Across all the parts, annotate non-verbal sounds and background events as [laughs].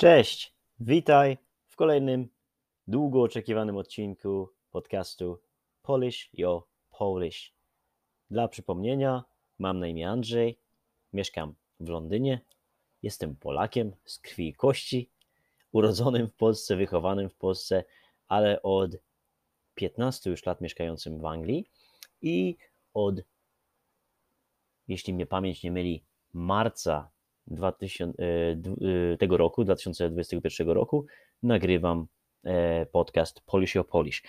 Cześć, witaj w kolejnym długo oczekiwanym odcinku podcastu Polish Your Polish. Dla przypomnienia, mam na imię Andrzej, mieszkam w Londynie, jestem Polakiem z krwi i kości, urodzonym w Polsce, wychowanym w Polsce, ale od 15 już lat mieszkającym w Anglii i od, jeśli mnie pamięć nie myli, marca 2000, e, e, tego roku, 2021 roku, nagrywam e, podcast Polish o Polish.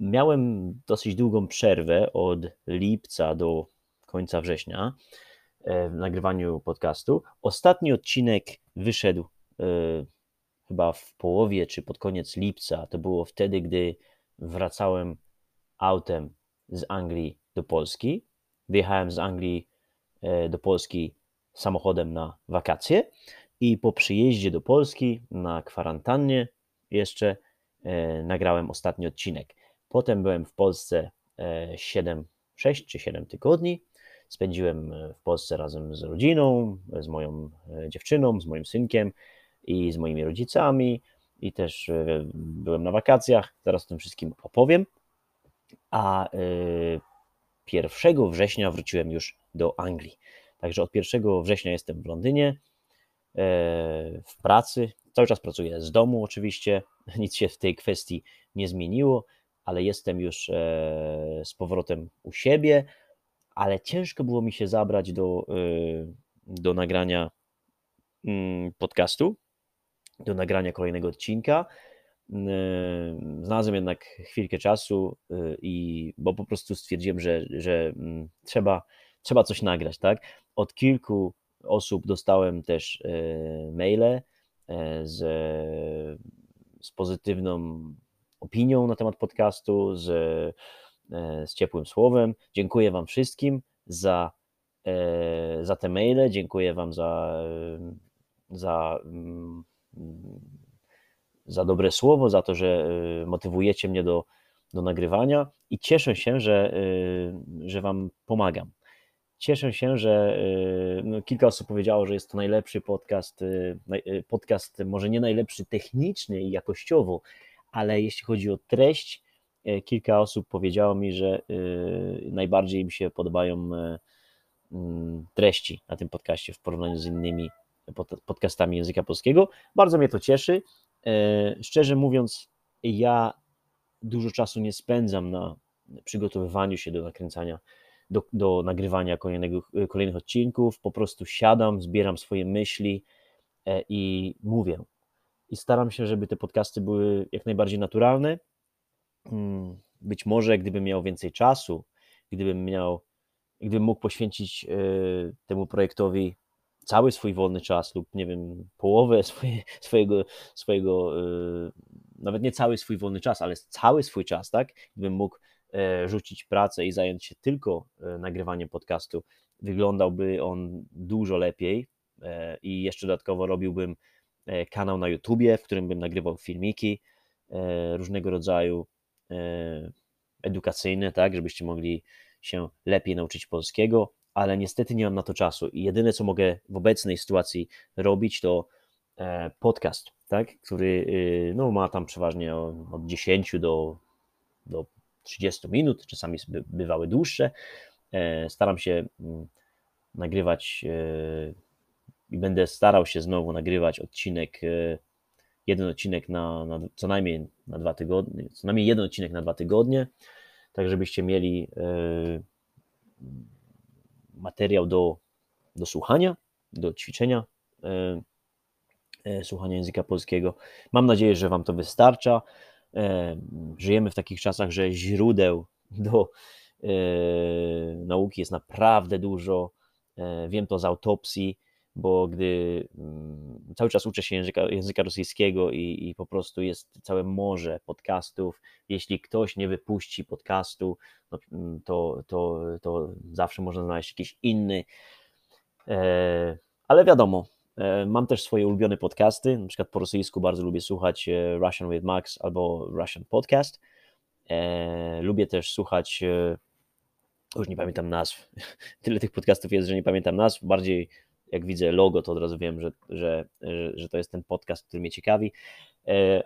Miałem dosyć długą przerwę od lipca do końca września w nagrywaniu podcastu. Ostatni odcinek wyszedł chyba w połowie czy pod koniec lipca. To było wtedy, gdy wracałem autem z Anglii do Polski. Wyjechałem z Anglii do Polski samochodem na wakacje i po przyjeździe do Polski na kwarantannie jeszcze e, nagrałem ostatni odcinek. Potem byłem w Polsce 7, e, 6 czy 7 tygodni. Spędziłem e, w Polsce razem z rodziną, z moją dziewczyną, z moim synkiem i z moimi rodzicami i też byłem na wakacjach. Zaraz o tym wszystkim opowiem. A 1 września wróciłem już do Anglii. Także od 1 września jestem w Londynie, e, w pracy. Cały czas pracuję z domu, oczywiście. [laughs] Nic się w tej kwestii nie zmieniło, ale jestem już e, z powrotem u siebie. Ale ciężko było mi się zabrać do, e, do nagrania mm, podcastu, do nagrania kolejnego odcinka. Znalazłem jednak chwilkę czasu i bo po prostu stwierdziłem, że, że mm, trzeba, trzeba coś nagrać, tak? Od kilku osób dostałem też e, maile e, z, z pozytywną opinią na temat podcastu, z, e, z ciepłym słowem. Dziękuję Wam wszystkim za, za te maile, dziękuję Wam za, za, mm, za dobre słowo, za to, że motywujecie mnie do, do nagrywania i cieszę się, że, że Wam pomagam. Cieszę się, że y, no, kilka osób powiedziało, że jest to najlepszy podcast, y, y, podcast może nie najlepszy technicznie i jakościowo, ale jeśli chodzi o treść, kilka osób powiedziało mi, że najbardziej im się podobają mm, treści na tym podcaście w porównaniu z innymi podcastami języka polskiego. Bardzo mnie to cieszy. Szczerze mówiąc, ja dużo czasu nie spędzam na przygotowywaniu się do nakręcania do, do nagrywania kolejnego, kolejnych odcinków. Po prostu siadam, zbieram swoje myśli e, i mówię. I staram się, żeby te podcasty były jak najbardziej naturalne. Mm, być może, gdybym miał więcej czasu, gdybym miał, gdybym mógł poświęcić e, temu projektowi cały swój wolny czas lub nie wiem, połowę swoje, swojego, swojego, e, nawet nie cały swój wolny czas, ale cały swój czas, tak? Gdybym mógł rzucić pracę i zająć się tylko e, nagrywaniem podcastu, wyglądałby on dużo lepiej e, i jeszcze dodatkowo robiłbym kanał na YouTubie, w którym bym nagrywał filmiki różnego rodzaju edukacyjne, tak, żebyście mogli się lepiej nauczyć polskiego, ale niestety nie mam na to czasu. I jedyne co mogę w obecnej sytuacji robić to podcast, tak, który no, ma tam przeważnie od 10 do, do 30 minut, czasami bywały dłuższe. E, staram się mm, nagrywać e, i będę starał się znowu nagrywać odcinek, e, jeden odcinek na, na co najmniej na dwa tygodnie, co najmniej jeden odcinek na dwa tygodnie, tak żebyście mieli materiał do, do słuchania, do ćwiczenia słuchania języka polskiego. Mam nadzieję, że Wam to wystarcza. E, żyjemy w takich czasach, że źródeł do e, nauki jest naprawdę dużo. E, wiem to z autopsji, bo gdy mm, cały czas uczę się języka, języka rosyjskiego i, i, po prostu jest całe morze podcastów, jeśli ktoś nie wypuści podcastu, no, mm, to, to, to zawsze można znaleźć jakiś inny. Ale wiadomo, E, mam też swoje ulubione podcasty, na przykład po rosyjsku bardzo lubię słuchać e, Russian with Max albo Russian Podcast. E, lubię też słuchać, już nie pamiętam nazw, [laughs] tyle tych podcastów jest, że nie pamiętam nazw, bardziej jak widzę logo, to od razu wiem, że, że, że to jest ten podcast, który mnie ciekawi.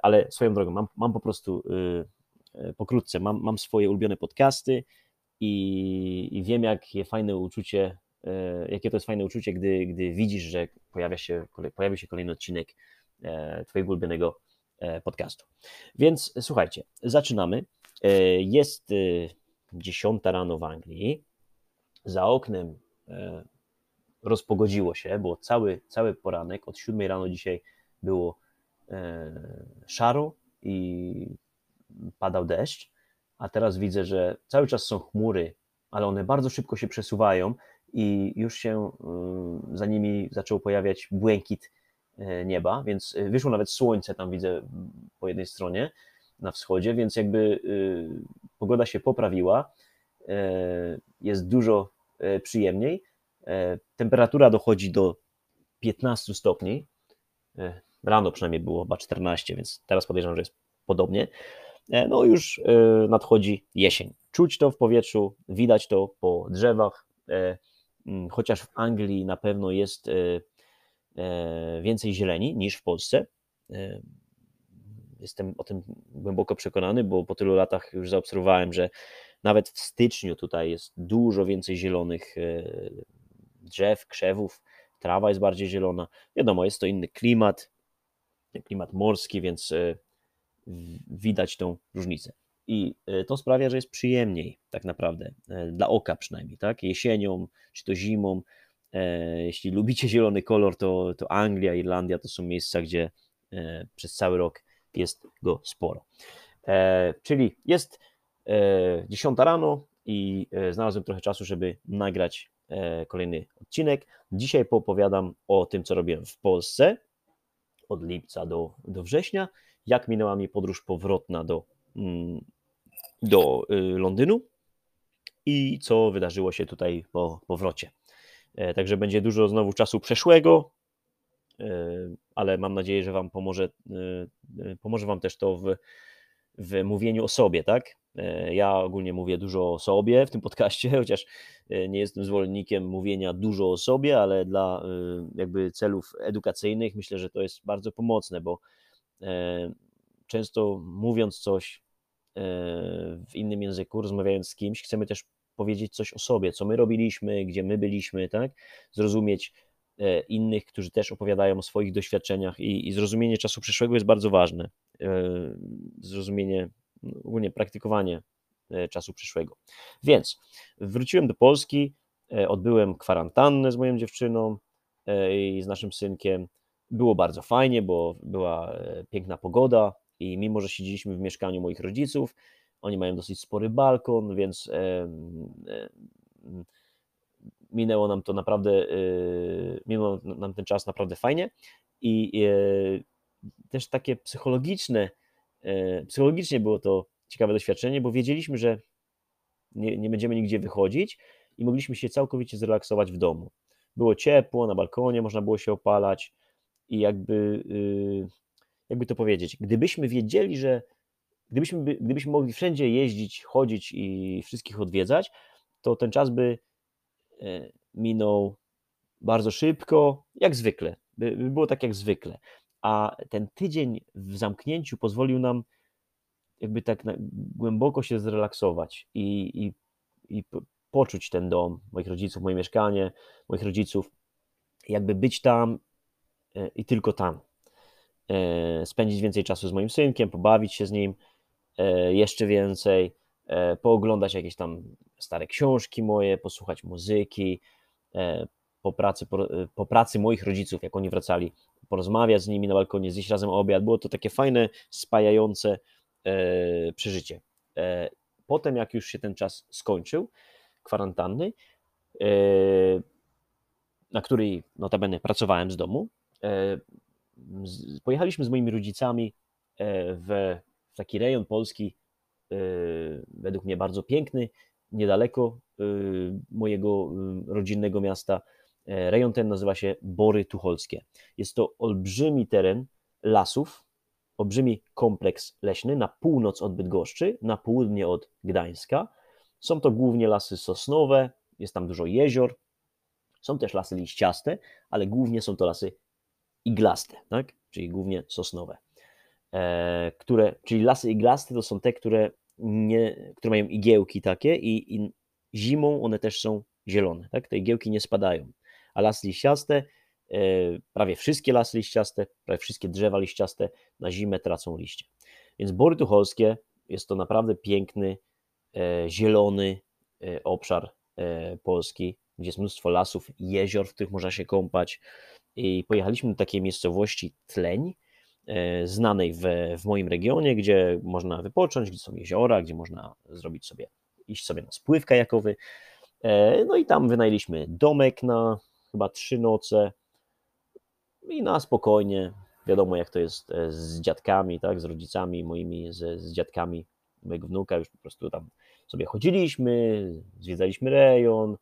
Ale swoją drogą, mam, mam po prostu pokrótce, mam, mam swoje ulubione podcasty i, i wiem, jakie fajne uczucie, jakie to jest fajne uczucie, gdy, gdy widzisz, że pojawia się, pojawi się kolejny odcinek Twojego ulubionego podcastu. Więc słuchajcie, zaczynamy. Jest dziesiąta rano w Anglii. Za oknem e, rozpogodziło się, było cały, cały poranek, od 7 rano dzisiaj było e, szaro i padał deszcz, a teraz widzę, że cały czas są chmury, ale one bardzo szybko się przesuwają i już się e, za nimi zaczął pojawiać błękit nieba, więc wyszło nawet słońce, tam widzę po jednej stronie na wschodzie, więc jakby pogoda się poprawiła. E, jest dużo e, przyjemniej. E, temperatura dochodzi do 15 stopni. Rano przynajmniej było chyba 14, więc teraz podejrzewam, że jest podobnie. No już nadchodzi jesień. Czuć to w powietrzu, widać to po drzewach, chociaż w Anglii na pewno jest więcej zieleni niż w Polsce. Jestem o tym głęboko przekonany, bo po tylu latach już zaobserwowałem, że nawet w styczniu tutaj jest dużo więcej zielonych e, drzew, krzewów, trawa jest bardziej zielona. Wiadomo, jest to inny klimat, klimat morski, więc e, widać tą różnicę. I e, to sprawia, że jest przyjemniej, tak naprawdę, dla oka przynajmniej, tak? Jesienią czy to zimą. Jeśli lubicie zielony kolor, to, to Anglia, Irlandia to są miejsca, gdzie przez cały rok jest go sporo. Czyli jest 10 rano i e, znalazłem trochę czasu, żeby nagrać e, kolejny odcinek. Dzisiaj poopowiadam o tym, co robiłem w Polsce od lipca do, do września, jak minęła mi podróż powrotna do, do y, Londynu i co wydarzyło się tutaj po powrocie. E, także będzie dużo znowu czasu przeszłego, ale mam nadzieję, że Wam pomoże, pomoże Wam też to w, w mówieniu o sobie, tak? E, ja ogólnie mówię dużo o sobie w tym podcaście, [laughs] chociaż e, nie jestem zwolennikiem mówienia dużo o sobie, ale dla e, jakby celów edukacyjnych myślę, że to jest bardzo pomocne, bo często mówiąc coś w innym języku, rozmawiając z kimś, chcemy też powiedzieć coś o sobie, co my robiliśmy, gdzie my byliśmy, tak? Zrozumieć innych, którzy też opowiadają o swoich doświadczeniach i, i zrozumienie czasu przyszłego jest bardzo ważne. Zrozumienie ogólnie praktykowanie e, czasu przyszłego. Więc wróciłem do Polski, e, odbyłem kwarantannę z moją dziewczyną e, i z naszym synkiem. Było bardzo fajnie, bo była piękna pogoda i mimo, że siedzieliśmy w mieszkaniu moich rodziców, oni mają dosyć spory balkon, więc minęło nam to naprawdę, minął nam ten czas naprawdę fajnie i też takie psychologiczne E, psychologicznie było to ciekawe doświadczenie, bo wiedzieliśmy, że nie, nie będziemy nigdzie wychodzić i mogliśmy się całkowicie zrelaksować w domu. Było ciepło, na balkonie można było się opalać i jakby, y, jakby to powiedzieć, gdybyśmy wiedzieli, że gdybyśmy, gdybyśmy mogli wszędzie jeździć, chodzić i wszystkich odwiedzać, to ten czas by e, minął bardzo szybko, jak zwykle. By, by było tak jak zwykle a ten tydzień w zamknięciu pozwolił nam jakby tak głęboko się zrelaksować i, i, i poczuć ten dom moich rodziców, moje mieszkanie, moich rodziców, jakby być tam e, i tylko tam. E, spędzić więcej czasu z moim synkiem, pobawić się z nim e, jeszcze więcej, pooglądać jakieś tam stare książki moje, posłuchać muzyki, po pracy, po, po pracy moich rodziców, jak oni wracali porozmawiać z nimi na balkonie, zjeść razem obiad. Było to takie fajne, spajające e, przeżycie. E, potem, jak już się ten czas skończył, kwarantanny, e, na której notabene pracowałem z domu, e, pojechaliśmy z moimi rodzicami e, w, taki rejon Polski, e, według mnie bardzo piękny, niedaleko mojego rodzinnego miasta E, rejon ten nazywa się Bory Tucholskie. Jest to olbrzymi teren lasów, olbrzymi kompleks leśny na północ od Bydgoszczy, na południe od Gdańska. Są to głównie lasy sosnowe, jest tam dużo jezior, Są też lasy liściaste, ale głównie są to lasy iglaste, tak? czyli głównie sosnowe. E, które, czyli lasy iglaste to są te, które, nie, które mają igiełki takie i, i zimą one też są zielone. Tak? Te igiełki nie spadają. A lasy liściaste, e, prawie wszystkie lasy liściaste, prawie wszystkie drzewa liściaste na zimę tracą liście. Więc Bory Tucholskie jest to naprawdę piękny, e, zielony obszar Polski, gdzie jest mnóstwo lasów, jezior, w których można się kąpać. I pojechaliśmy do takiej miejscowości Tleń, e, znanej w, w moim regionie, gdzie można wypocząć, gdzie są jeziora, gdzie można zrobić sobie, iść sobie na spływ kajakowy. E, no i tam wynajęliśmy domek na chyba trzy noce i na spokojnie. Wiadomo, jak to jest e, z dziadkami, tak, z rodzicami moimi, z, z dziadkami mojego wnuka, już po prostu tam sobie chodziliśmy, zwiedzaliśmy rejon,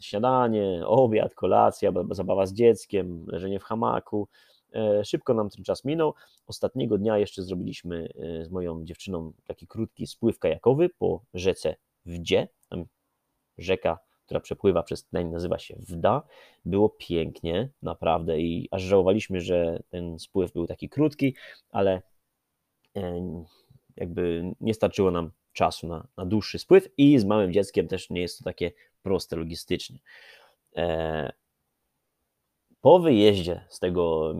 śniadanie, obiad, kolacja, zabawa z dzieckiem, leżenie w hamaku. E, szybko nam ten czas minął. Ostatniego dnia jeszcze zrobiliśmy e, z moją dziewczyną taki krótki spływ kajakowy po rzece Wdzie. Tam rzeka, która przepływa przez Tneń, nazywa się Wda. Było pięknie, naprawdę i aż żałowaliśmy, że ten spływ był taki krótki, ale e, jakby nie starczyło nam czasu na, na dłuższy spływ i z małym dzieckiem też nie jest to takie proste logistycznie. E, po wyjeździe z tego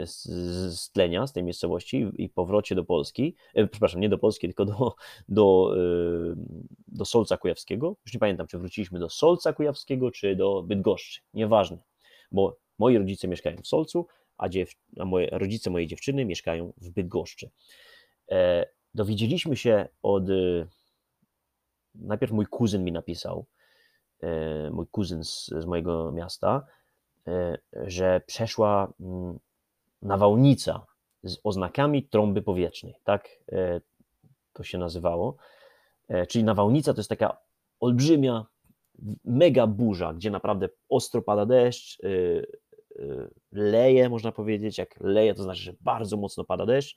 e, z tlenia, z tej miejscowości i powrocie do Polski, e, przepraszam, nie do Polski, tylko do, do, do Solca Kujawskiego, już nie pamiętam, czy wróciliśmy do Solca Kujawskiego, czy do Bydgoszczy, nieważne, bo moi rodzice mieszkają w Solcu, a, dziew, a moje, rodzice mojej dziewczyny mieszkają w Bydgoszczy. dowiedzieliśmy się od, najpierw mój kuzyn mi napisał, E, mój kuzyn z, z mojego miasta, e, że przeszła mm, nawałnica z oznakami trąby powietrznej, tak e, to się nazywało. Czyli nawałnica to jest taka olbrzymia, mega burza, gdzie naprawdę ostro pada deszcz, leje, można powiedzieć, jak leje, to znaczy, że bardzo mocno pada deszcz,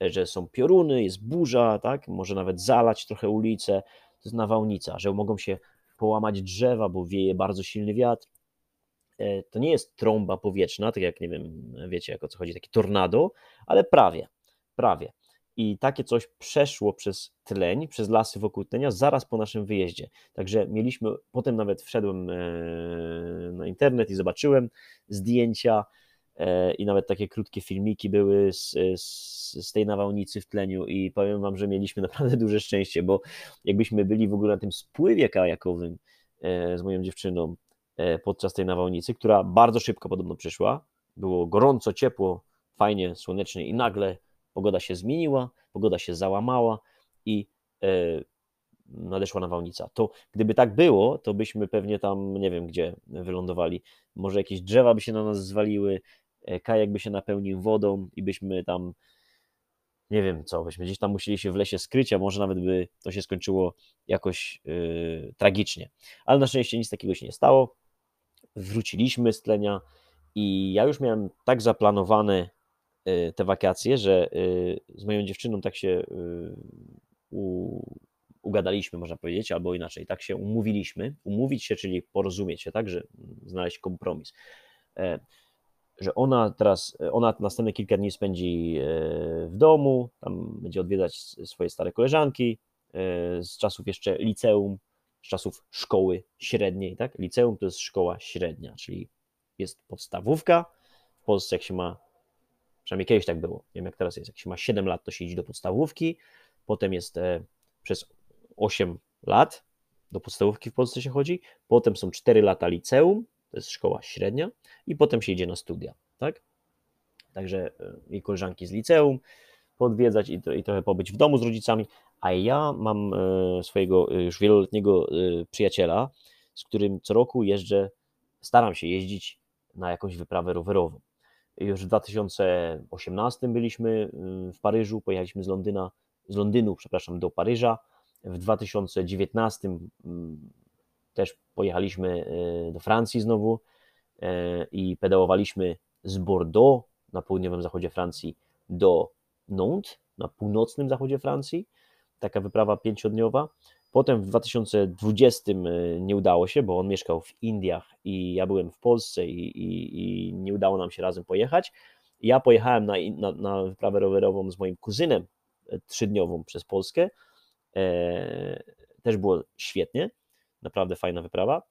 że są pioruny, jest burza, tak, może nawet zalać trochę ulicę, to jest nawałnica, że mogą się połamać drzewa, bo wieje bardzo silny wiatr. E, to nie jest trąba powietrzna, tak jak nie wiem, wiecie, jak o co chodzi, taki tornado, ale prawie, prawie. I takie coś przeszło przez tleń, przez lasy wokół tlenia zaraz po naszym wyjeździe. Także mieliśmy, potem nawet wszedłem e, na internet i zobaczyłem zdjęcia i nawet takie krótkie filmiki były z, z, z, tej nawałnicy w tleniu i powiem wam, że mieliśmy [laughs] naprawdę duże szczęście, bo jakbyśmy byli w ogóle na tym spływie kajakowym e, z moją dziewczyną e, podczas tej nawałnicy, która bardzo szybko podobno przyszła, było gorąco, ciepło, fajnie, słonecznie i nagle pogoda się zmieniła, pogoda się załamała i e, nadeszła nawałnica. To gdyby tak było, to byśmy pewnie tam, nie wiem gdzie, wylądowali. Może jakieś drzewa by się na nas zwaliły, kajak by się napełnił wodą i byśmy tam nie wiem co, byśmy gdzieś tam musieli się w lesie skryć, a może nawet by to się skończyło jakoś yy, tragicznie. Ale na szczęście nic takiego się nie stało. Wróciliśmy z tlenia i ja już miałem tak zaplanowane yy, te wakacje, że yy, z moją dziewczyną tak się y, u, ugadaliśmy, można powiedzieć, albo inaczej, tak się umówiliśmy. Umówić się, czyli porozumieć się, tak, że znaleźć kompromis. E, że ona teraz, ona następne kilka dni spędzi e, w domu, tam będzie odwiedzać swoje stare koleżanki e, z czasów jeszcze liceum, z czasów szkoły średniej, tak? Liceum to jest szkoła średnia, czyli jest podstawówka. W Polsce jak się ma, przynajmniej kiedyś tak było, nie wiem jak teraz jest, jak się ma 7 lat, to się idzie do podstawówki, potem jest e, przez 8 lat do podstawówki w Polsce się chodzi, potem są 4 lata liceum, to jest szkoła średnia, i potem się idzie na studia, tak? Także e, i koleżanki z liceum podwiedzać i, i trochę pobyć w domu z rodzicami, a ja mam e, swojego e, już wieloletniego przyjaciela, z którym co roku jeżdżę, staram się jeździć na jakąś wyprawę rowerową. Już w 2018 byliśmy w Paryżu, pojechaliśmy z Londyna, z Londynu, przepraszam, do Paryża. W 2019 też pojechaliśmy do Francji znowu E, i pedałowaliśmy z Bordeaux na południowym zachodzie Francji do Nantes na północnym zachodzie Francji. Taka wyprawa pięciodniowa. Potem w 2020 nie udało się, bo on mieszkał w Indiach i ja byłem w Polsce i, i, i nie udało nam się razem pojechać. Ja pojechałem na, na, na wyprawę rowerową z moim kuzynem trzydniową przez Polskę. E, też było świetnie, naprawdę fajna wyprawa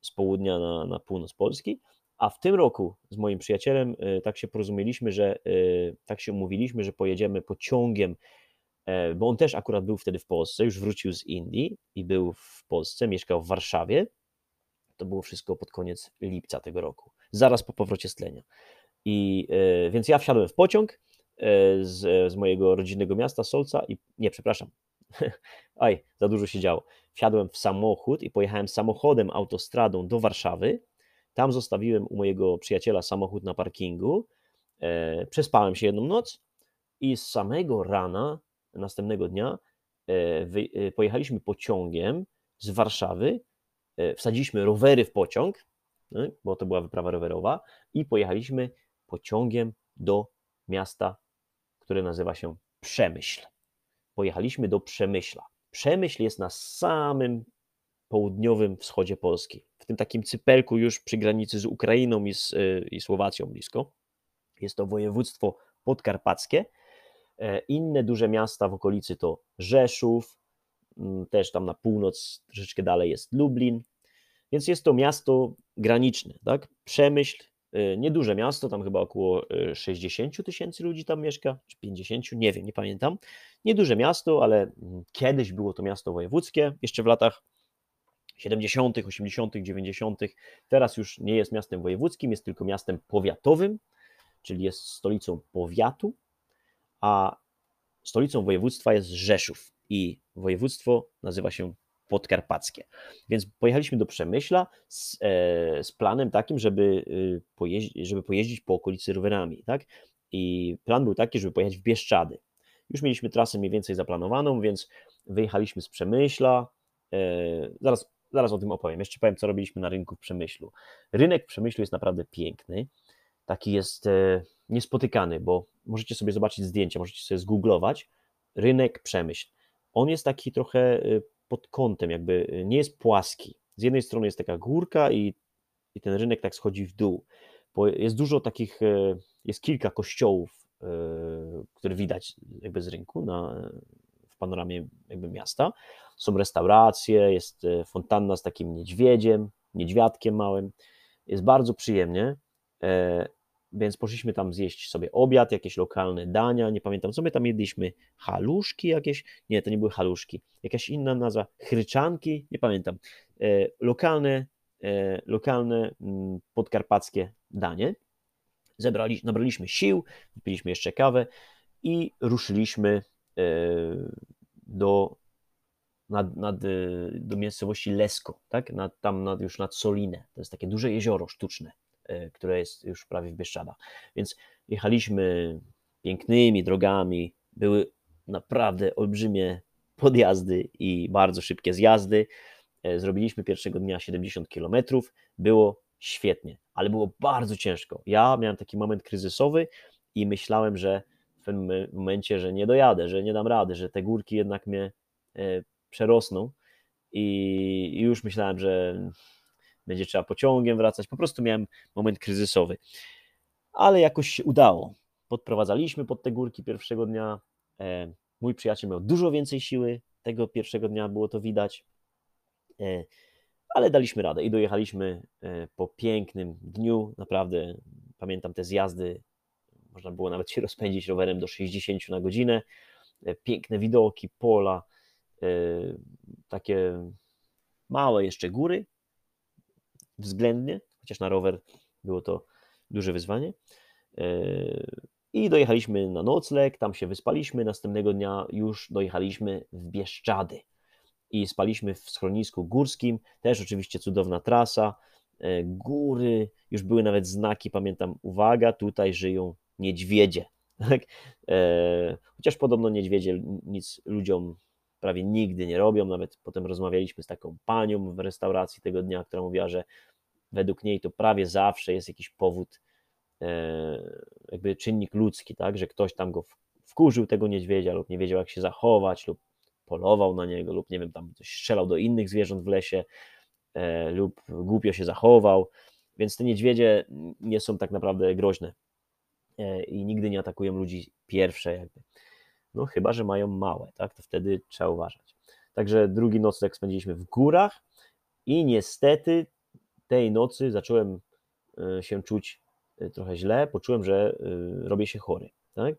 z południa na, na północ Polski. A w tym roku z moim przyjacielem e, tak się porozumieliśmy, że e, tak się umówiliśmy, że pojedziemy pociągiem, e, bo on też akurat był wtedy w Polsce, już wrócił z Indii i był w Polsce, mieszkał w Warszawie. To było wszystko pod koniec lipca tego roku, zaraz po powrocie z tlenia. I więc ja wsiadłem w pociąg z, z mojego rodzinnego miasta Solca i nie, przepraszam, [laughs] aj, za dużo się działo. Wsiadłem w samochód i pojechałem samochodem autostradą do Warszawy tam zostawiłem u mojego przyjaciela samochód na parkingu. E, przespałem się jedną noc i z samego rana następnego dnia e, e, pojechaliśmy pociągiem z Warszawy, wsadziliśmy rowery w pociąg, no, bo to była wyprawa rowerowa, i pojechaliśmy pociągiem do miasta, które nazywa się Przemyśl. Pojechaliśmy do Przemyśla. Przemyśl jest na samym południowym wschodzie Polski, w tym takim cypelku już przy granicy z Ukrainą i, z, y, i Słowacją blisko. Jest to województwo podkarpackie. E, inne duże miasta w okolicy to Rzeszów, też tam na północ, troszeczkę dalej jest Lublin. Więc jest to miasto graniczne, tak? Przemyśl, nieduże miasto, tam chyba około 60 y, tysięcy ludzi tam mieszka, czy 50, nie wiem, nie pamiętam. Nieduże miasto, ale mm, kiedyś było to miasto wojewódzkie, jeszcze w latach 70., 80., 90. Teraz już nie jest miastem wojewódzkim, jest tylko miastem powiatowym, czyli jest stolicą powiatu, a stolicą województwa jest Rzeszów i województwo nazywa się podkarpackie. Więc pojechaliśmy do Przemyśla z, e, z planem takim, żeby, y, pojeździć, żeby pojeździć po okolicy rowerami. Tak? I plan był taki, żeby pojechać w Bieszczady. Już mieliśmy trasę mniej więcej zaplanowaną, więc wyjechaliśmy z Przemyśla. E, zaraz zaraz o tym opowiem. Jeszcze powiem, co robiliśmy na rynku w Przemyślu. Rynek w Przemyślu jest naprawdę piękny. Taki jest e, niespotykany, bo możecie sobie zobaczyć zdjęcia, możecie sobie zgooglować. Rynek Przemyśl. On jest taki trochę e, pod kątem, jakby e, nie jest płaski. Z jednej strony jest taka górka i, i ten rynek tak schodzi w dół. Bo jest dużo takich, jest kilka kościołów, które widać jakby z rynku na, w panoramie jakby miasta są restauracje, jest fontanna z takim niedźwiedziem, niedźwiadkiem małym. Jest bardzo przyjemnie, e, więc poszliśmy tam zjeść sobie obiad, jakieś lokalne dania, nie pamiętam, co my tam jedliśmy, haluszki jakieś, nie, to nie były haluszki, jakaś inna nazwa, chryczanki, nie pamiętam, e, lokalne, lokalne mm, podkarpackie danie. Zebrali, nabraliśmy sił, wypiliśmy jeszcze kawę i ruszyliśmy do nad, nad, y, do miejscowości Lesko, tak? Nad, tam nad, już nad Solinę. To jest takie duże jezioro sztuczne, które jest już prawie w Bieszczadach. Więc jechaliśmy pięknymi drogami, były naprawdę olbrzymie podjazdy i bardzo szybkie zjazdy. E, zrobiliśmy pierwszego dnia 70 km, było świetnie, ale było bardzo ciężko. Ja miałem taki moment kryzysowy i myślałem, że w pewnym momencie, że nie dojadę, że nie dam rady, że te górki jednak mnie e, przerosną i już myślałem, że będzie trzeba pociągiem wracać. Po prostu miałem moment kryzysowy. Ale jakoś się udało. Podprowadzaliśmy pod te górki pierwszego dnia. E, mój przyjaciel miał dużo więcej siły. Tego pierwszego dnia było to widać. E, ale daliśmy radę i dojechaliśmy e, po pięknym dniu. Naprawdę pamiętam te zjazdy. Można było nawet się [laughs] rozpędzić rowerem do 60 na godzinę. Piękne widoki, pola takie małe jeszcze góry, względnie, chociaż na rower było to duże wyzwanie. Y, I dojechaliśmy na nocleg, tam się wyspaliśmy. Następnego dnia już dojechaliśmy w Bieszczady i spaliśmy w schronisku górskim. Też oczywiście cudowna trasa, y, góry, już były nawet znaki, pamiętam, uwaga, tutaj żyją niedźwiedzie. [laughs] Tak? Chociaż podobno niedźwiedzie nic ludziom prawie nigdy nie robią. Nawet potem rozmawialiśmy z taką panią w restauracji tego dnia, która mówiła, że według niej to prawie zawsze jest jakiś powód, e, jakby czynnik ludzki, tak, że ktoś tam go wkurzył tego niedźwiedzia lub nie wiedział jak się zachować lub polował na niego lub nie wiem, tam strzelał do innych zwierząt w lesie e, lub głupio się zachował, więc te niedźwiedzie nie są tak naprawdę groźne e, i nigdy nie atakują ludzi pierwsze jakby. No chyba, że mają małe, tak, to wtedy trzeba uważać. Także drugi nocleg spędziliśmy w górach i niestety tej nocy zacząłem e, się czuć e, trochę źle, poczułem, że e, robię się chory. Tak?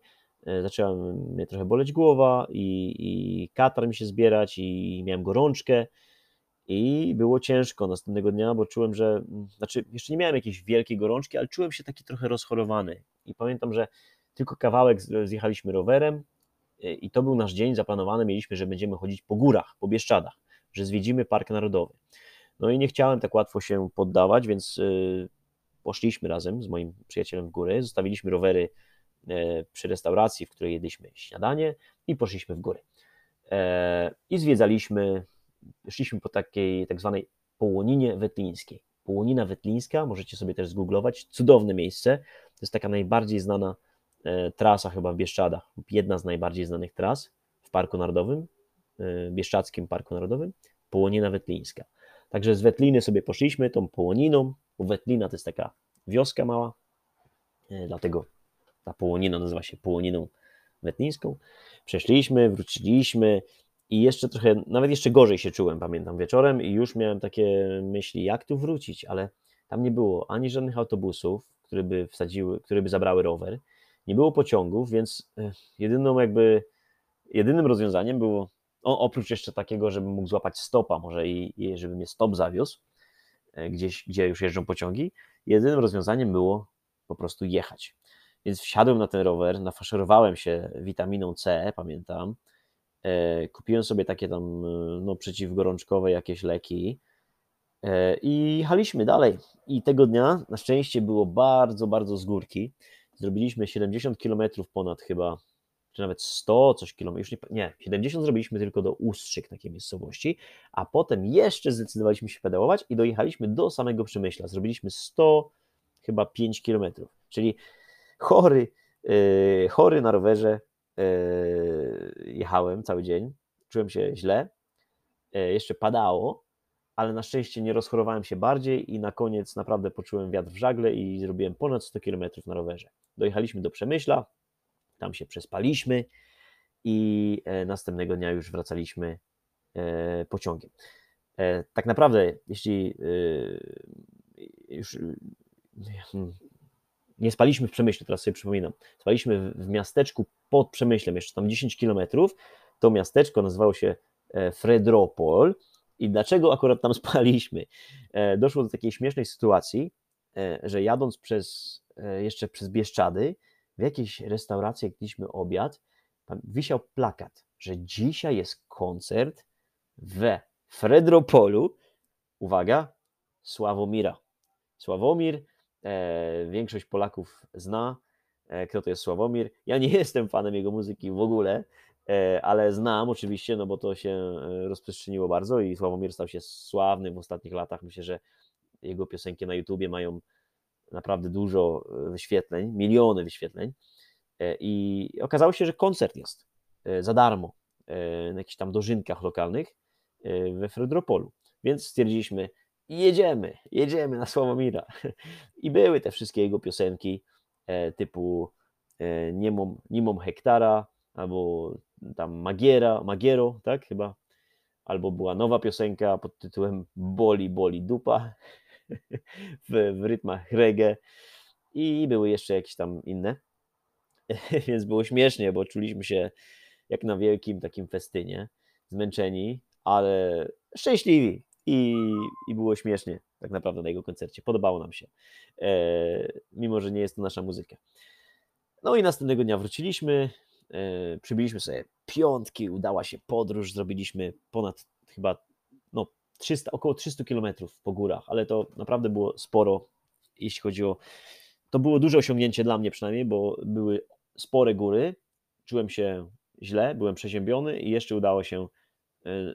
Zaczęła mnie trochę boleć głowa i, i katar mi się zbierać i miałem gorączkę i było ciężko następnego dnia, bo czułem, że, znaczy jeszcze nie miałem jakiejś wielkiej gorączki, ale czułem się taki trochę rozchorowany i pamiętam, że tylko kawałek zjechaliśmy rowerem i to był nasz dzień zaplanowany, mieliśmy, że będziemy chodzić po górach, po Bieszczadach, że zwiedzimy Park Narodowy. No i nie chciałem tak łatwo się poddawać, więc y, poszliśmy razem z moim przyjacielem w góry, zostawiliśmy rowery e, przy restauracji, w której jedliśmy śniadanie i poszliśmy w góry. E, I zwiedzaliśmy, szliśmy po takiej tak zwanej połoninie wetlińskiej. Połonina wetlińska, możecie sobie też zgooglować, cudowne miejsce. To jest taka najbardziej znana e, trasa chyba w Bieszczadach, jedna z najbardziej znanych tras w Parku Narodowym, Bieszczadzkim Parku Narodowym, Połonina Wetlińska. Także z Wetliny sobie poszliśmy tą Połoniną, bo Wetlina to jest taka wioska mała, e, dlatego ta Połonina nazywa się Połoniną Wetlińską. Przeszliśmy, wróciliśmy i jeszcze trochę, nawet jeszcze gorzej się czułem, pamiętam, wieczorem i już miałem takie myśli, jak tu wrócić, ale tam nie było ani żadnych autobusów, które by wsadziły, które by zabrały rower, nie było pociągów, więc e, jedyną jakby, jedynym rozwiązaniem było o, oprócz jeszcze takiego, żebym mógł złapać stopa może i, i żeby mnie stop zawiózł, e, gdzieś, gdzie już jeżdżą pociągi, jedynym rozwiązaniem było po prostu jechać. Więc wsiadłem na ten rower, nafaszerowałem się witaminą C, pamiętam, e, kupiłem sobie takie tam e, no, przeciwgorączkowe jakieś leki i jechaliśmy dalej. I tego dnia na szczęście było bardzo, bardzo z górki. Zrobiliśmy 70 km ponad chyba czy nawet 100 coś kilometrów, już nie, nie, 70 zrobiliśmy tylko do Ustrzyk, takiej miejscowości, a potem jeszcze zdecydowaliśmy się pedałować i dojechaliśmy do samego Przemyśla. Zrobiliśmy 100, chyba 5 kilometrów, czyli chory, yy, chory na rowerze yy, jechałem cały dzień, czułem się źle, yy, jeszcze padało, ale na szczęście nie rozchorowałem się bardziej i na koniec naprawdę poczułem wiatr w żagle i zrobiłem ponad 100 km na rowerze. Dojechaliśmy do Przemyśla, tam się przespaliśmy i e, następnego dnia już wracaliśmy e, pociągiem. E, tak naprawdę, jeśli już hmm, nie spaliśmy w Przemyśle, teraz sobie przypominam, spaliśmy w miasteczku pod Przemyślem, jeszcze tam 10 kilometrów, to miasteczko nazywało się Fredropol i dlaczego akurat tam [laughs] spaliśmy? Doszło do takiej śmiesznej sytuacji, że jadąc przez, jeszcze przez Bieszczady, w jakiejś restauracji, jak jedliśmy obiad, wisiał plakat, że dzisiaj jest koncert we Fredropolu, uwaga, Sławomira. Sławomir, e, większość Polaków zna, e, kto to jest Sławomir. Ja nie [laughs] jestem fanem jego muzyki w ogóle, e, ale znam oczywiście, no bo to się e, rozprzestrzeniło bardzo i Sławomir stał się sławny w ostatnich latach. Myślę, że jego piosenki na YouTubie mają naprawdę dużo e, wyświetleń, miliony wyświetleń. E, I okazało się, że koncert jest e, za darmo na jakichś tam dożynkach lokalnych we Fredropolu. Więc stwierdziliśmy, jedziemy, jedziemy na Sławomira. [laughs] I były te wszystkie jego piosenki typu Niemom, Nimom Hektara, albo tam Magiera, Magiero, tak chyba, albo była nowa piosenka pod tytułem Boli, boli dupa, w, w rytmach reggae i były jeszcze jakieś tam inne. [laughs] Więc było śmiesznie, bo czuliśmy się jak na wielkim takim festynie, zmęczeni, ale szczęśliwi i, i było śmiesznie tak naprawdę na jego koncercie. Podobało nam się, e, mimo że nie jest to nasza muzyka. No i następnego dnia wróciliśmy, e, przybiliśmy sobie piątki, udała się podróż, zrobiliśmy ponad chyba no, 300, około 300 km po górach, ale to naprawdę było sporo, jeśli chodzi o. To było duże osiągnięcie dla mnie przynajmniej, bo były spore góry, czułem się źle, byłem przeziębiony i jeszcze udało się e,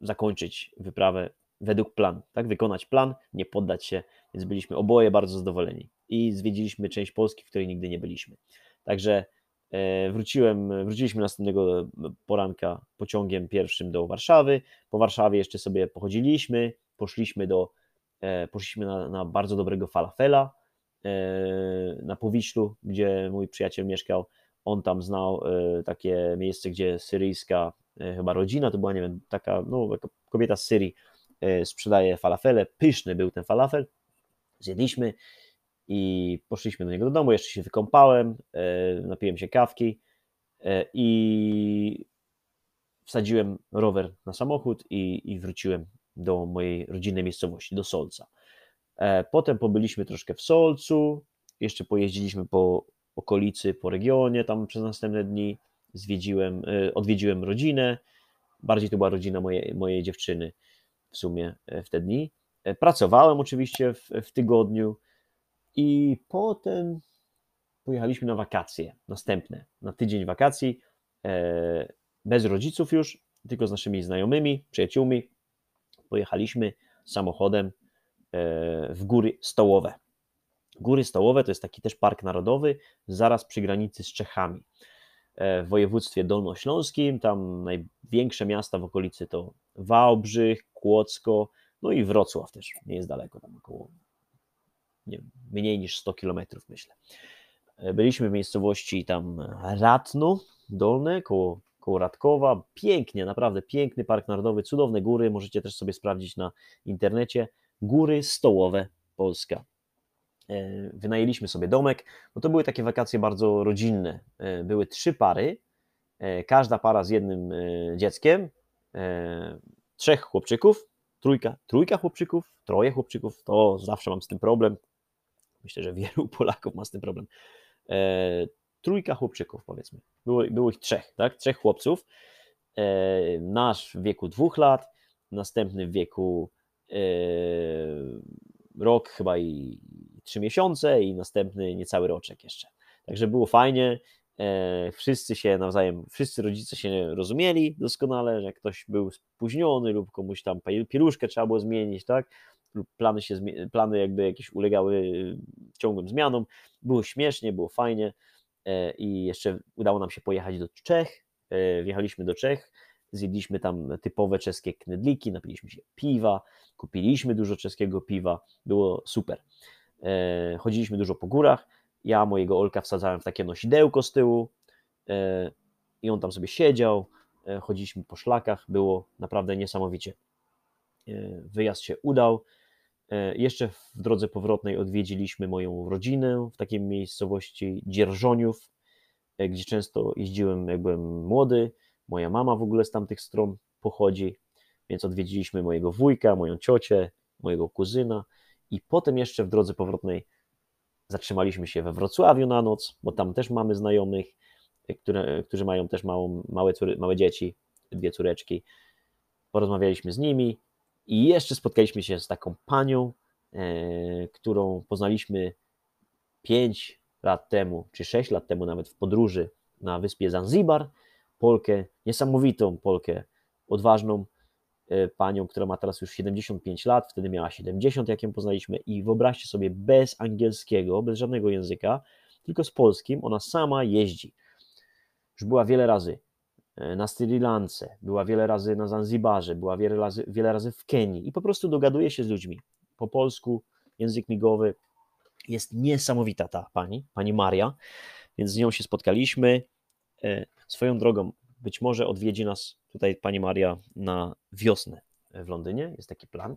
zakończyć wyprawę według planu, tak? Wykonać plan, nie poddać się, więc byliśmy oboje bardzo zadowoleni i zwiedziliśmy część Polski, w której nigdy nie byliśmy. Także wróciłem, wróciliśmy następnego poranka pociągiem pierwszym do Warszawy. Po Warszawie jeszcze sobie pochodziliśmy, poszliśmy do, e, poszliśmy na, na bardzo dobrego falafela na Powiślu, gdzie mój przyjaciel mieszkał. On tam znał takie miejsce, gdzie syryjska chyba rodzina, to była, nie wiem, taka no, kobieta z Syrii sprzedaje falafele. Pyszny był ten falafel. Zjedliśmy i poszliśmy do niego do domu, jeszcze się wykąpałem, e, napiłem się kawki e, i wsadziłem rower na samochód i, i wróciłem do mojej rodzinnej miejscowości, do Solca. E, potem pobyliśmy troszkę w Solcu, jeszcze pojeździliśmy po okolicy, po regionie tam przez następne dni, zwiedziłem, odwiedziłem rodzinę, bardziej to była rodzina mojej, mojej dziewczyny w sumie w te dni. Pracowałem oczywiście w, w tygodniu, i potem pojechaliśmy na wakacje następne, na tydzień wakacji, e, bez rodziców już, tylko z naszymi znajomymi, przyjaciółmi. Pojechaliśmy samochodem e, w góry stołowe. Góry Stołowe to jest taki też park narodowy, zaraz przy granicy z Czechami. E, w województwie dolnośląskim, tam największe miasta w okolicy to Wałbrzych, Kłodzko, no i Wrocław też, nie jest daleko, tam około nie, mniej niż 100 kilometrów, myślę. E, byliśmy w miejscowości tam Ratno Dolne, koło, koło Radkowa. Pięknie, naprawdę piękny park narodowy, cudowne góry. Możecie też sobie sprawdzić na internecie. Góry Stołowe Polska. E, wynajęliśmy sobie domek, bo to były takie wakacje bardzo rodzinne. E, były trzy pary, każda para z jednym dzieckiem, trzech chłopczyków, trójka, trójka chłopczyków, troje chłopczyków, to zawsze mam z tym problem. Myślę, że [laughs] wielu Polaków ma z tym problem. E, trójka chłopczyków, powiedzmy. Było, było ich trzech, tak? Trzech chłopców. E, nasz w wieku dwóch lat, następny w wieku e, rok chyba i trzy miesiące i następny niecały roczek jeszcze. Także było fajnie. E, wszyscy się nawzajem, wszyscy rodzice się rozumieli doskonale, że ktoś był spóźniony lub komuś tam pieluszkę trzeba było zmienić, tak? Plany, się, plany jakby jakieś ulegały y, ciągłym zmianom. Było śmiesznie, było fajnie e, i jeszcze udało nam się pojechać do Czech. E, wjechaliśmy do Czech, zjedliśmy tam typowe czeskie knedliki, napiliśmy się piwa, kupiliśmy dużo czeskiego piwa, było super. E, chodziliśmy dużo po górach. Ja mojego Olka wsadzałem w takie nosidełko z tyłu i on tam sobie siedział. Chodziliśmy po szlakach, było naprawdę niesamowicie. Wyjazd się udał. E, jeszcze w drodze powrotnej odwiedziliśmy moją rodzinę w takiej miejscowości Dzierżoniów, e, gdzie często jeździłem, jak byłem młody. Moja mama w ogóle z tamtych stron pochodzi, więc odwiedziliśmy mojego wujka, moją ciocię, mojego kuzyna i potem jeszcze w drodze powrotnej zatrzymaliśmy się we Wrocławiu na noc, bo tam też mamy znajomych, e, które, którzy mają też małą, małe, małe dzieci, dwie córeczki. Porozmawialiśmy z nimi, i jeszcze spotkaliśmy się z taką panią, e, którą poznaliśmy 5 lat temu, czy 6 lat temu nawet w podróży na wyspie Zanzibar. Polkę, niesamowitą Polkę, odważną e, panią, która ma teraz już 75 lat, wtedy miała 70, jak ją poznaliśmy, i wyobraźcie sobie, bez angielskiego, bez żadnego języka, tylko z polskim, ona sama jeździ. Już była wiele razy na Sri Lance, była wiele razy na Zanzibarze, była wiele razy, wiele razy w Kenii i po prostu dogaduje się z ludźmi po polsku, język migowy. Jest niesamowita ta pani, pani Maria, więc z nią się spotkaliśmy. E, swoją drogą, być może odwiedzi nas tutaj pani Maria na wiosnę w Londynie, jest taki plan.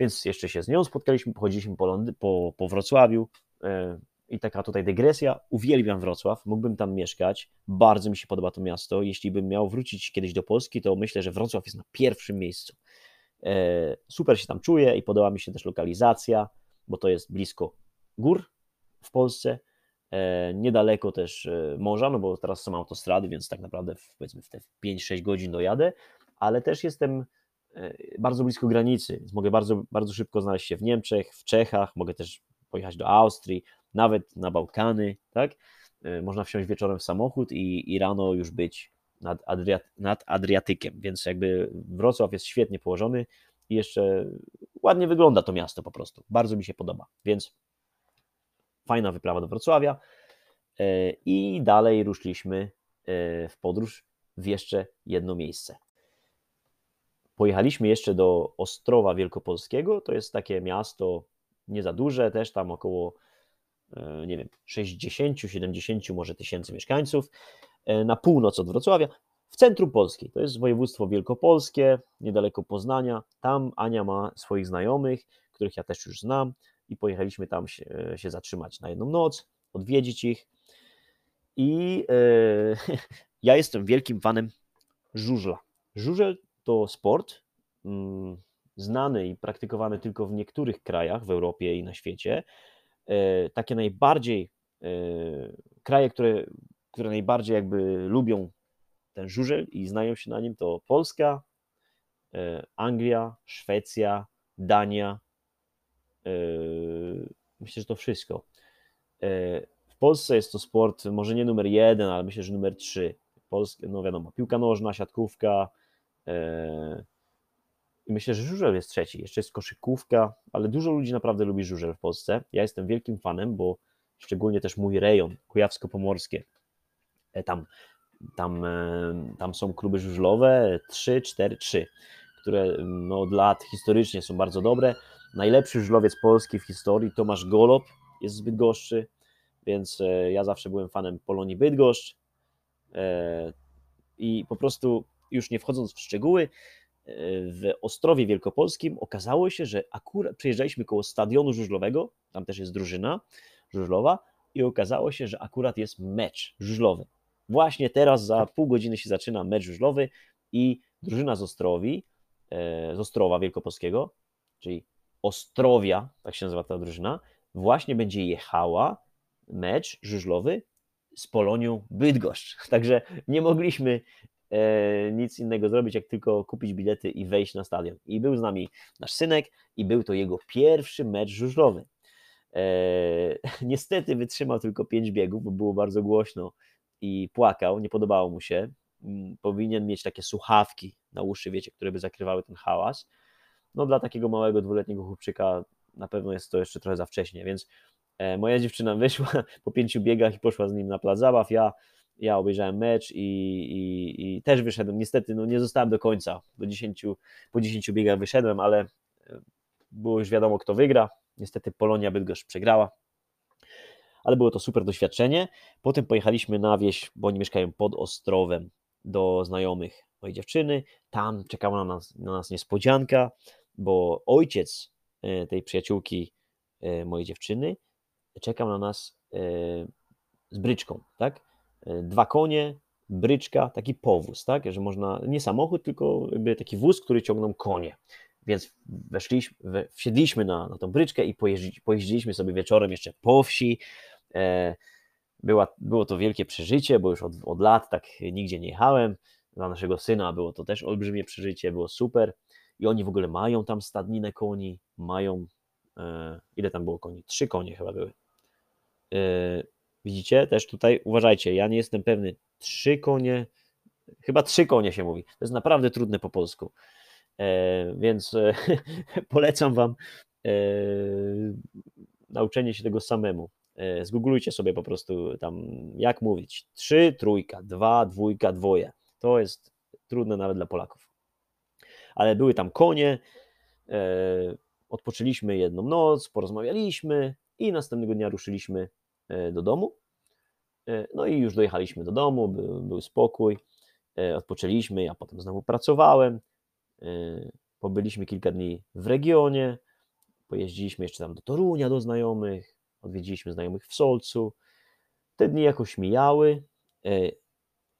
Więc jeszcze się z nią spotkaliśmy, pochodziliśmy po, Londy- po, po Wrocławiu, e, i taka tutaj dygresja. Uwielbiam Wrocław, mógłbym tam mieszkać. Bardzo mi się podoba to miasto. Jeśli bym miał wrócić kiedyś do Polski, to myślę, że Wrocław jest na pierwszym miejscu. E, super się tam czuję i podoba mi się też lokalizacja, bo to jest blisko gór w Polsce. E, niedaleko też e, morza, no bo teraz są autostrady, więc tak naprawdę w, powiedzmy w te 5-6 godzin dojadę, ale też jestem bardzo blisko granicy, więc mogę bardzo, bardzo szybko znaleźć się w Niemczech, w Czechach, mogę też pojechać do Austrii, nawet na Bałkany, tak? E, można wsiąść wieczorem w samochód i, i rano już być nad, Adriat, nad Adriatykiem, więc jakby Wrocław jest świetnie położony i jeszcze ładnie wygląda to miasto po prostu. Bardzo mi się podoba, więc fajna wyprawa do Wrocławia. i dalej ruszyliśmy w podróż w jeszcze jedno miejsce. Pojechaliśmy jeszcze do Ostrowa Wielkopolskiego, to jest takie miasto nie za duże, też tam około nie wiem, 60-70 może tysięcy mieszkańców, na północ od Wrocławia, w centrum Polski. To jest województwo wielkopolskie, niedaleko Poznania. Tam Ania ma swoich znajomych, których ja też już znam i pojechaliśmy tam się, się zatrzymać na jedną noc, odwiedzić ich. I e, [laughs] ja jestem wielkim fanem żużla. Żużel to sport mm, znany i praktykowany tylko w niektórych krajach w Europie i na świecie. E, takie najbardziej e, kraje, które, które najbardziej jakby lubią ten żużel i znają się na nim, to Polska, e, Anglia, Szwecja, Dania. Myślę, że to wszystko. W Polsce jest to sport może nie numer jeden, ale myślę, że numer trzy. Polskie, no wiadomo, piłka nożna, siatkówka. I myślę, że żużel jest trzeci. Jeszcze jest koszykówka, ale dużo ludzi naprawdę lubi żużel w Polsce. Ja jestem wielkim fanem, bo szczególnie też mój rejon, kujawsko-pomorskie. Tam tam, e, tam są kluby żużlowe, 3, 4, 3, które no, od lat historycznie są bardzo dobre. Najlepszy żużlowiec polski w historii, Tomasz Golob, jest z Bydgoszczy, więc e, ja zawsze byłem fanem Polonii Bydgoszcz e, i po prostu już nie wchodząc w szczegóły, w Ostrowie Wielkopolskim okazało się, że akurat przejeżdżaliśmy koło stadionu żużlowego, tam też jest drużyna żużlowa i okazało się, że akurat jest mecz żużlowy. Właśnie teraz za pół godziny się zaczyna mecz żużlowy i drużyna z Ostrowi, e, z Ostrowa Wielkopolskiego, czyli Ostrowia, tak się nazywa ta drużyna, właśnie będzie jechała mecz żużlowy z Polonią Bydgoszcz. [laughs] Także nie mogliśmy nic innego zrobić, jak tylko kupić bilety i wejść na stadion. I był z nami nasz synek i był to jego pierwszy mecz żużlowy. E, [laughs] niestety wytrzymał tylko pięć biegów, bo było bardzo głośno i płakał, nie podobało mu się. Mm, powinien mieć takie słuchawki na uszy, wiecie, które by zakrywały ten hałas. No dla takiego małego dwuletniego chłopczyka na pewno jest to jeszcze trochę za wcześnie, więc e, moja dziewczyna wyszła [laughs] po pięciu biegach i poszła z nim na plac zabaw. Ja, ja obejrzałem mecz i, i, i też wyszedłem. Niestety no, nie zostałem do końca. Do 10, po 10 biegach wyszedłem, ale e, było już wiadomo, kto wygra. Niestety Polonia Bydgoszcz przegrała ale było to super doświadczenie. Potem pojechaliśmy na wieś, bo oni mieszkają pod Ostrowem, do znajomych mojej dziewczyny. Tam czekała na nas, na nas niespodzianka, bo ojciec e, tej przyjaciółki e, mojej dziewczyny czekał na nas z bryczką, tak? Dwa konie, bryczka, taki powóz, tak? Że można, nie samochód, tylko jakby taki wóz, który ciągną konie. Więc weszliśmy, wsiedliśmy na, na tą bryczkę i pojeździ, pojeździliśmy sobie wieczorem jeszcze po wsi, E, była, było to wielkie przeżycie, bo już od, od lat tak nigdzie nie jechałem. Dla naszego syna było to też olbrzymie przeżycie, było super. I oni w ogóle mają tam stadninę koni, mają. E, ile tam było koni? Trzy konie chyba były. Widzicie? Też tutaj uważajcie, ja nie jestem pewny. Trzy konie, chyba trzy konie się mówi. To jest naprawdę trudne po polsku. E, więc e, [laughs] polecam Wam e, nauczenie się tego samemu. E, zgooglujcie sobie po prostu tam, jak mówić. Trzy, trójka, dwa, dwójka, dwoje. To jest trudne nawet dla Polaków. Ale były tam konie, e, odpoczęliśmy jedną noc, porozmawialiśmy i następnego dnia ruszyliśmy do domu. No i już dojechaliśmy do domu, był, był spokój, odpoczęliśmy, ja potem znowu pracowałem, pobyliśmy kilka dni w regionie, pojeździliśmy jeszcze tam do Torunia, do znajomych, odwiedziliśmy znajomych w Solcu. Te dni jakoś mijały. E,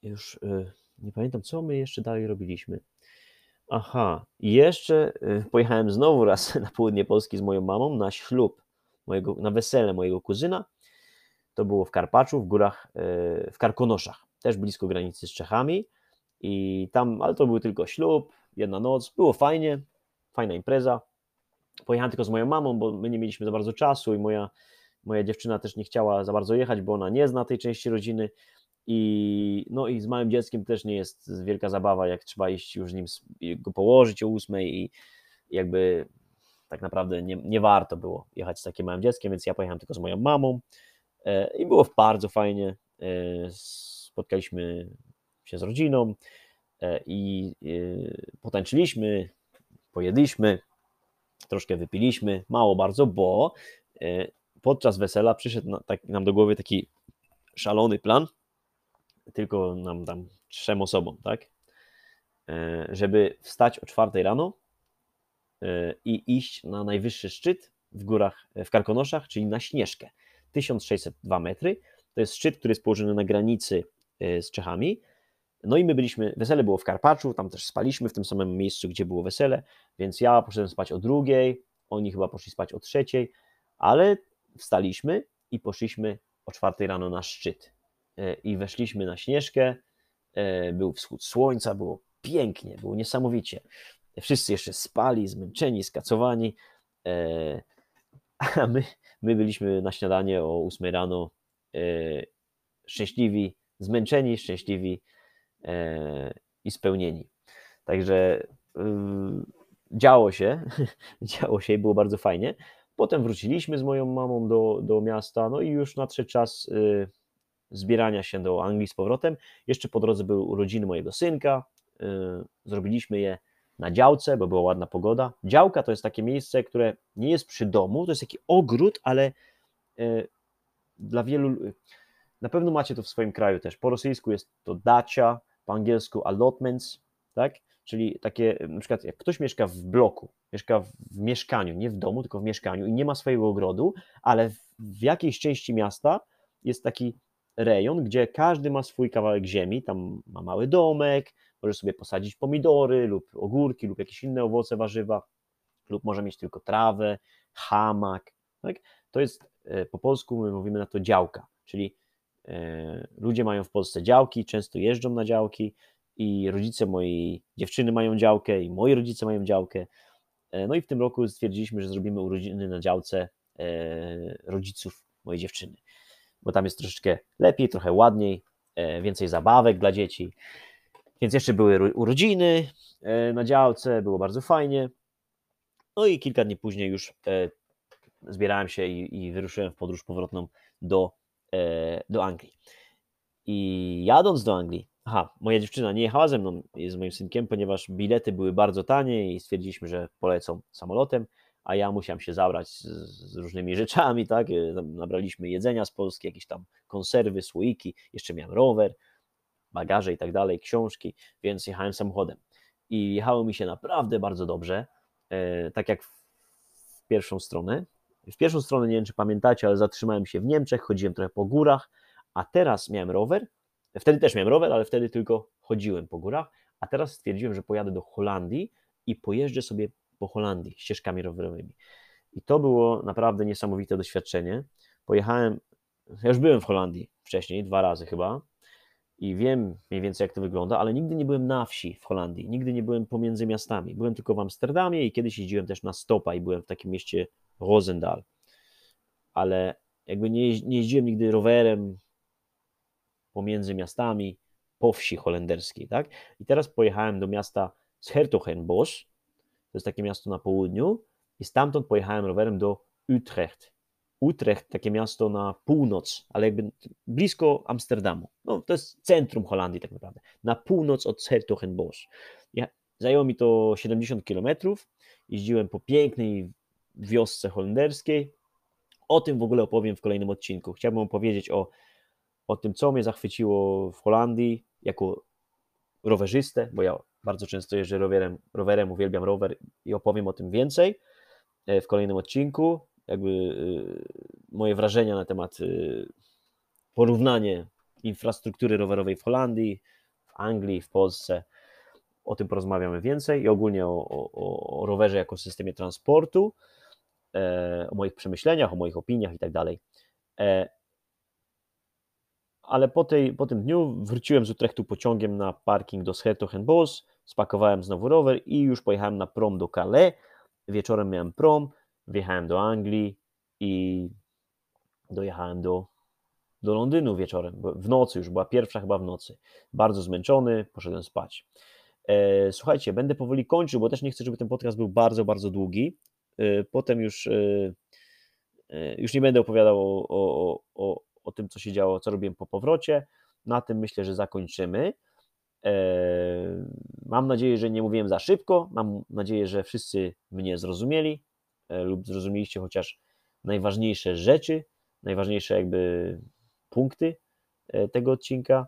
już e, nie pamiętam, co my jeszcze dalej robiliśmy. Aha, i jeszcze e, pojechałem znowu raz [laughs] na południe Polski z moją mamą na ślub, mojego, na wesele mojego kuzyna. To było w Karpaczu, w górach, w Karkonoszach, też blisko granicy z Czechami. I tam, ale to był tylko ślub, jedna noc, było fajnie, fajna impreza. Pojechałem tylko z moją mamą, bo my nie mieliśmy za bardzo czasu i moja Moja dziewczyna też nie chciała za bardzo jechać, bo ona nie zna tej części rodziny. I, no i z małym dzieckiem też nie jest wielka zabawa, jak trzeba iść już nim go położyć o ósmej i jakby tak naprawdę nie, nie warto było jechać z takim małym dzieckiem, więc ja pojechałem tylko z moją mamą. I było bardzo fajnie. Spotkaliśmy się z rodziną i potańczyliśmy, pojedliśmy, troszkę wypiliśmy, mało bardzo, bo podczas wesela przyszedł tak, nam do głowy taki szalony plan, tylko nam tam trzem osobom, tak? E, żeby wstać o czwartej rano e, i iść na najwyższy szczyt w górach, w Karkonoszach, czyli na Śnieżkę. 1602 metry. To jest szczyt, który jest położony na granicy e, z Czechami. No i my byliśmy, wesele było w Karpaczu, tam też spaliśmy w tym samym miejscu, gdzie było wesele, więc ja poszedłem spać o drugiej, oni chyba poszli spać o trzeciej, ale wstaliśmy i poszliśmy o czwartej rano na szczyt. I weszliśmy na Śnieżkę, był wschód słońca, było pięknie, było niesamowicie. Wszyscy jeszcze spali, zmęczeni, skacowani, e, a my, my byliśmy na śniadanie o 8 rano e, szczęśliwi, zmęczeni, szczęśliwi e, i spełnieni. Także działo się, [laughs] działo się i było bardzo fajnie. Potem wróciliśmy z moją mamą do, do miasta, no i już nadszedł czas zbierania się do Anglii z powrotem. Jeszcze po drodze były urodziny mojego synka, zrobiliśmy je na działce, bo była ładna pogoda. Działka to jest takie miejsce, które nie jest przy domu, to jest taki ogród, ale y, dla wielu, na pewno macie to w swoim kraju też. Po rosyjsku jest to dacia, po angielsku allotments, tak? Czyli takie, na przykład jak ktoś mieszka w bloku, mieszka w mieszkaniu, nie w domu, tylko w mieszkaniu i nie ma swojego ogrodu, ale w jakiejś części miasta jest taki rejon, gdzie każdy ma swój kawałek ziemi, tam ma mały domek, może sobie posadzić pomidory lub ogórki lub jakieś inne owoce, warzywa, lub może mieć tylko trawę, hamak. Tak? To jest e, po polsku, my mówimy na to działka, czyli e, ludzie mają w Polsce działki, często jeżdżą na działki i rodzice mojej dziewczyny mają działkę i moi rodzice mają działkę. E, no i w tym roku stwierdziliśmy, że zrobimy urodziny na działce rodziców mojej dziewczyny, bo tam jest troszeczkę lepiej, trochę ładniej, więcej zabawek dla dzieci. Więc jeszcze były urodziny e, na działce, było bardzo fajnie. No i kilka dni później już e, zbierałem się i, i wyruszyłem w podróż powrotną do, e, do Anglii. I jadąc do Anglii, aha, moja dziewczyna nie jechała ze mną z moim synkiem, ponieważ bilety były bardzo tanie i stwierdziliśmy, że polecą samolotem, a ja musiałem się zabrać z, z różnymi rzeczami, tak? Nabraliśmy jedzenia z Polski, jakieś tam konserwy, słoiki, jeszcze miałem rower bagaże i tak dalej, książki, więc jechałem samochodem. I jechało mi się naprawdę bardzo dobrze, e, tak jak w pierwszą stronę. W pierwszą stronę, nie wiem czy pamiętacie, ale zatrzymałem się w Niemczech, chodziłem trochę po górach, a teraz miałem rower. Wtedy też miałem rower, ale wtedy tylko chodziłem po górach, a teraz stwierdziłem, że pojadę do Holandii i pojeżdżę sobie po Holandii ścieżkami rowerowymi. I to było naprawdę niesamowite doświadczenie. Pojechałem, ja już byłem w Holandii wcześniej, dwa razy chyba, i wiem mniej więcej, jak to wygląda, ale nigdy nie byłem na wsi w Holandii, nigdy nie byłem pomiędzy miastami. Byłem tylko w Amsterdamie i kiedyś jeździłem też na stopa i byłem w takim mieście Rosendal. Ale jakby nie, nie jeździłem nigdy rowerem pomiędzy miastami po wsi holenderskiej, tak? I teraz pojechałem do miasta Schertogenbosch, to jest takie miasto na południu, i stamtąd pojechałem rowerem do Utrecht. Utrecht, takie miasto na północ, ale jakby blisko Amsterdamu. No, to jest centrum Holandii tak naprawdę. Na północ od Sertogenbosch. Ja, zajęło mi to 70 km. Jeździłem po pięknej wiosce holenderskiej. O tym w ogóle opowiem w kolejnym odcinku. Chciałbym opowiedzieć o, o tym, co mnie zachwyciło w Holandii jako rowerzystę, bo ja bardzo często jeżdżę rowerem, rowerem uwielbiam rower i opowiem o tym więcej e, w kolejnym odcinku jakby y, moje wrażenia na temat y, porównanie infrastruktury rowerowej w Holandii, w Anglii, w Polsce. O tym porozmawiamy więcej i ogólnie o, o, o rowerze jako systemie transportu, e, o moich przemyśleniach, o moich opiniach i tak dalej. E, ale po, tej, po tym dniu wróciłem z Utrechtu pociągiem na parking do Schertogenbos, spakowałem znowu rower i już pojechałem na prom do Calais. Wieczorem miałem prom, wjechałem do Anglii i dojechałem do, do Londynu wieczorem, w nocy już, była pierwsza chyba w nocy. Bardzo zmęczony, poszedłem spać. E, słuchajcie, będę powoli kończył, bo też nie chcę, żeby ten podcast był bardzo, bardzo długi. E, potem już, e, już nie będę opowiadał o, o, o, o tym, co się działo, co robiłem po powrocie. Na tym myślę, że zakończymy. Mam nadzieję, że nie mówiłem za szybko. Mam nadzieję, że wszyscy mnie zrozumieli lub zrozumieliście chociaż najważniejsze rzeczy, najważniejsze jakby punkty e, tego odcinka.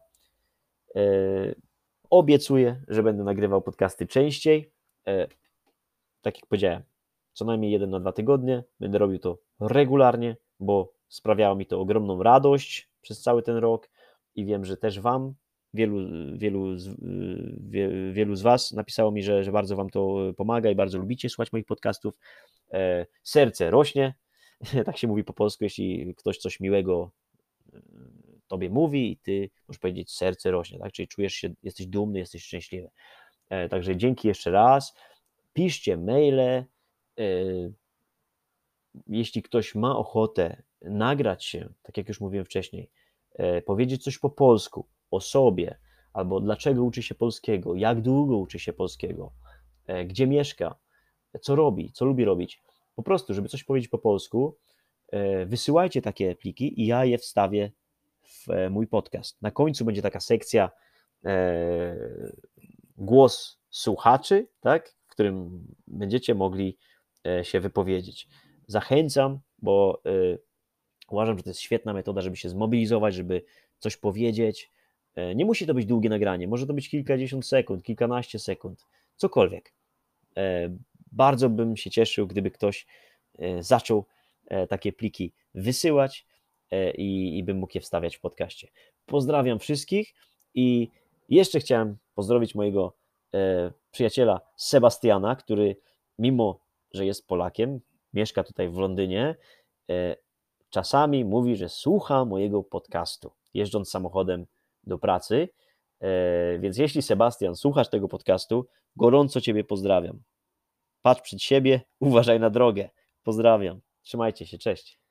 Obiecuję, że będę nagrywał podcasty częściej. Tak jak powiedziałem, co najmniej jeden na dwa tygodnie. Będę robił to regularnie, bo sprawiało mi to ogromną radość przez cały ten rok i wiem, że też Wam, wielu, wielu, wielu z Was napisało mi, że, że bardzo Wam to pomaga i bardzo lubicie słuchać moich podcastów. E, serce rośnie, [laughs] tak się mówi po polsku, jeśli ktoś coś miłego e, Tobie mówi i Ty możesz powiedzieć serce rośnie, tak? czyli czujesz się, jesteś dumny, jesteś szczęśliwy. E, także dzięki jeszcze raz. Piszcie maile, jeśli ktoś ma ochotę nagrać się, tak jak już mówiłem wcześniej, powiedzieć coś po polsku o sobie, albo dlaczego uczy się polskiego, jak długo uczy się polskiego, gdzie mieszka, co robi, co lubi robić. Po prostu, żeby coś powiedzieć po polsku, e, wysyłajcie takie pliki i ja je wstawię w mój podcast. Na końcu będzie taka sekcja głos słuchaczy, tak, w którym będziecie mogli się wypowiedzieć. Zachęcam, bo Uważam, że to jest świetna metoda, żeby się zmobilizować, żeby coś powiedzieć. E, nie musi to być długie nagranie, może to być kilkadziesiąt sekund, kilkanaście sekund, cokolwiek. E, bardzo bym się cieszył, gdyby ktoś e, zaczął takie pliki wysyłać i, i bym mógł je wstawiać w podcaście. Pozdrawiam wszystkich i jeszcze chciałem pozdrowić mojego przyjaciela Sebastiana, który mimo, że jest Polakiem, mieszka tutaj w Londynie, czasami mówi, że słucha mojego podcastu, jeżdżąc samochodem do pracy. E, więc jeśli Sebastian słuchasz tego podcastu, gorąco Ciebie pozdrawiam. Patrz przed siebie, [laughs] uważaj na drogę. Pozdrawiam. Trzymajcie się, cześć.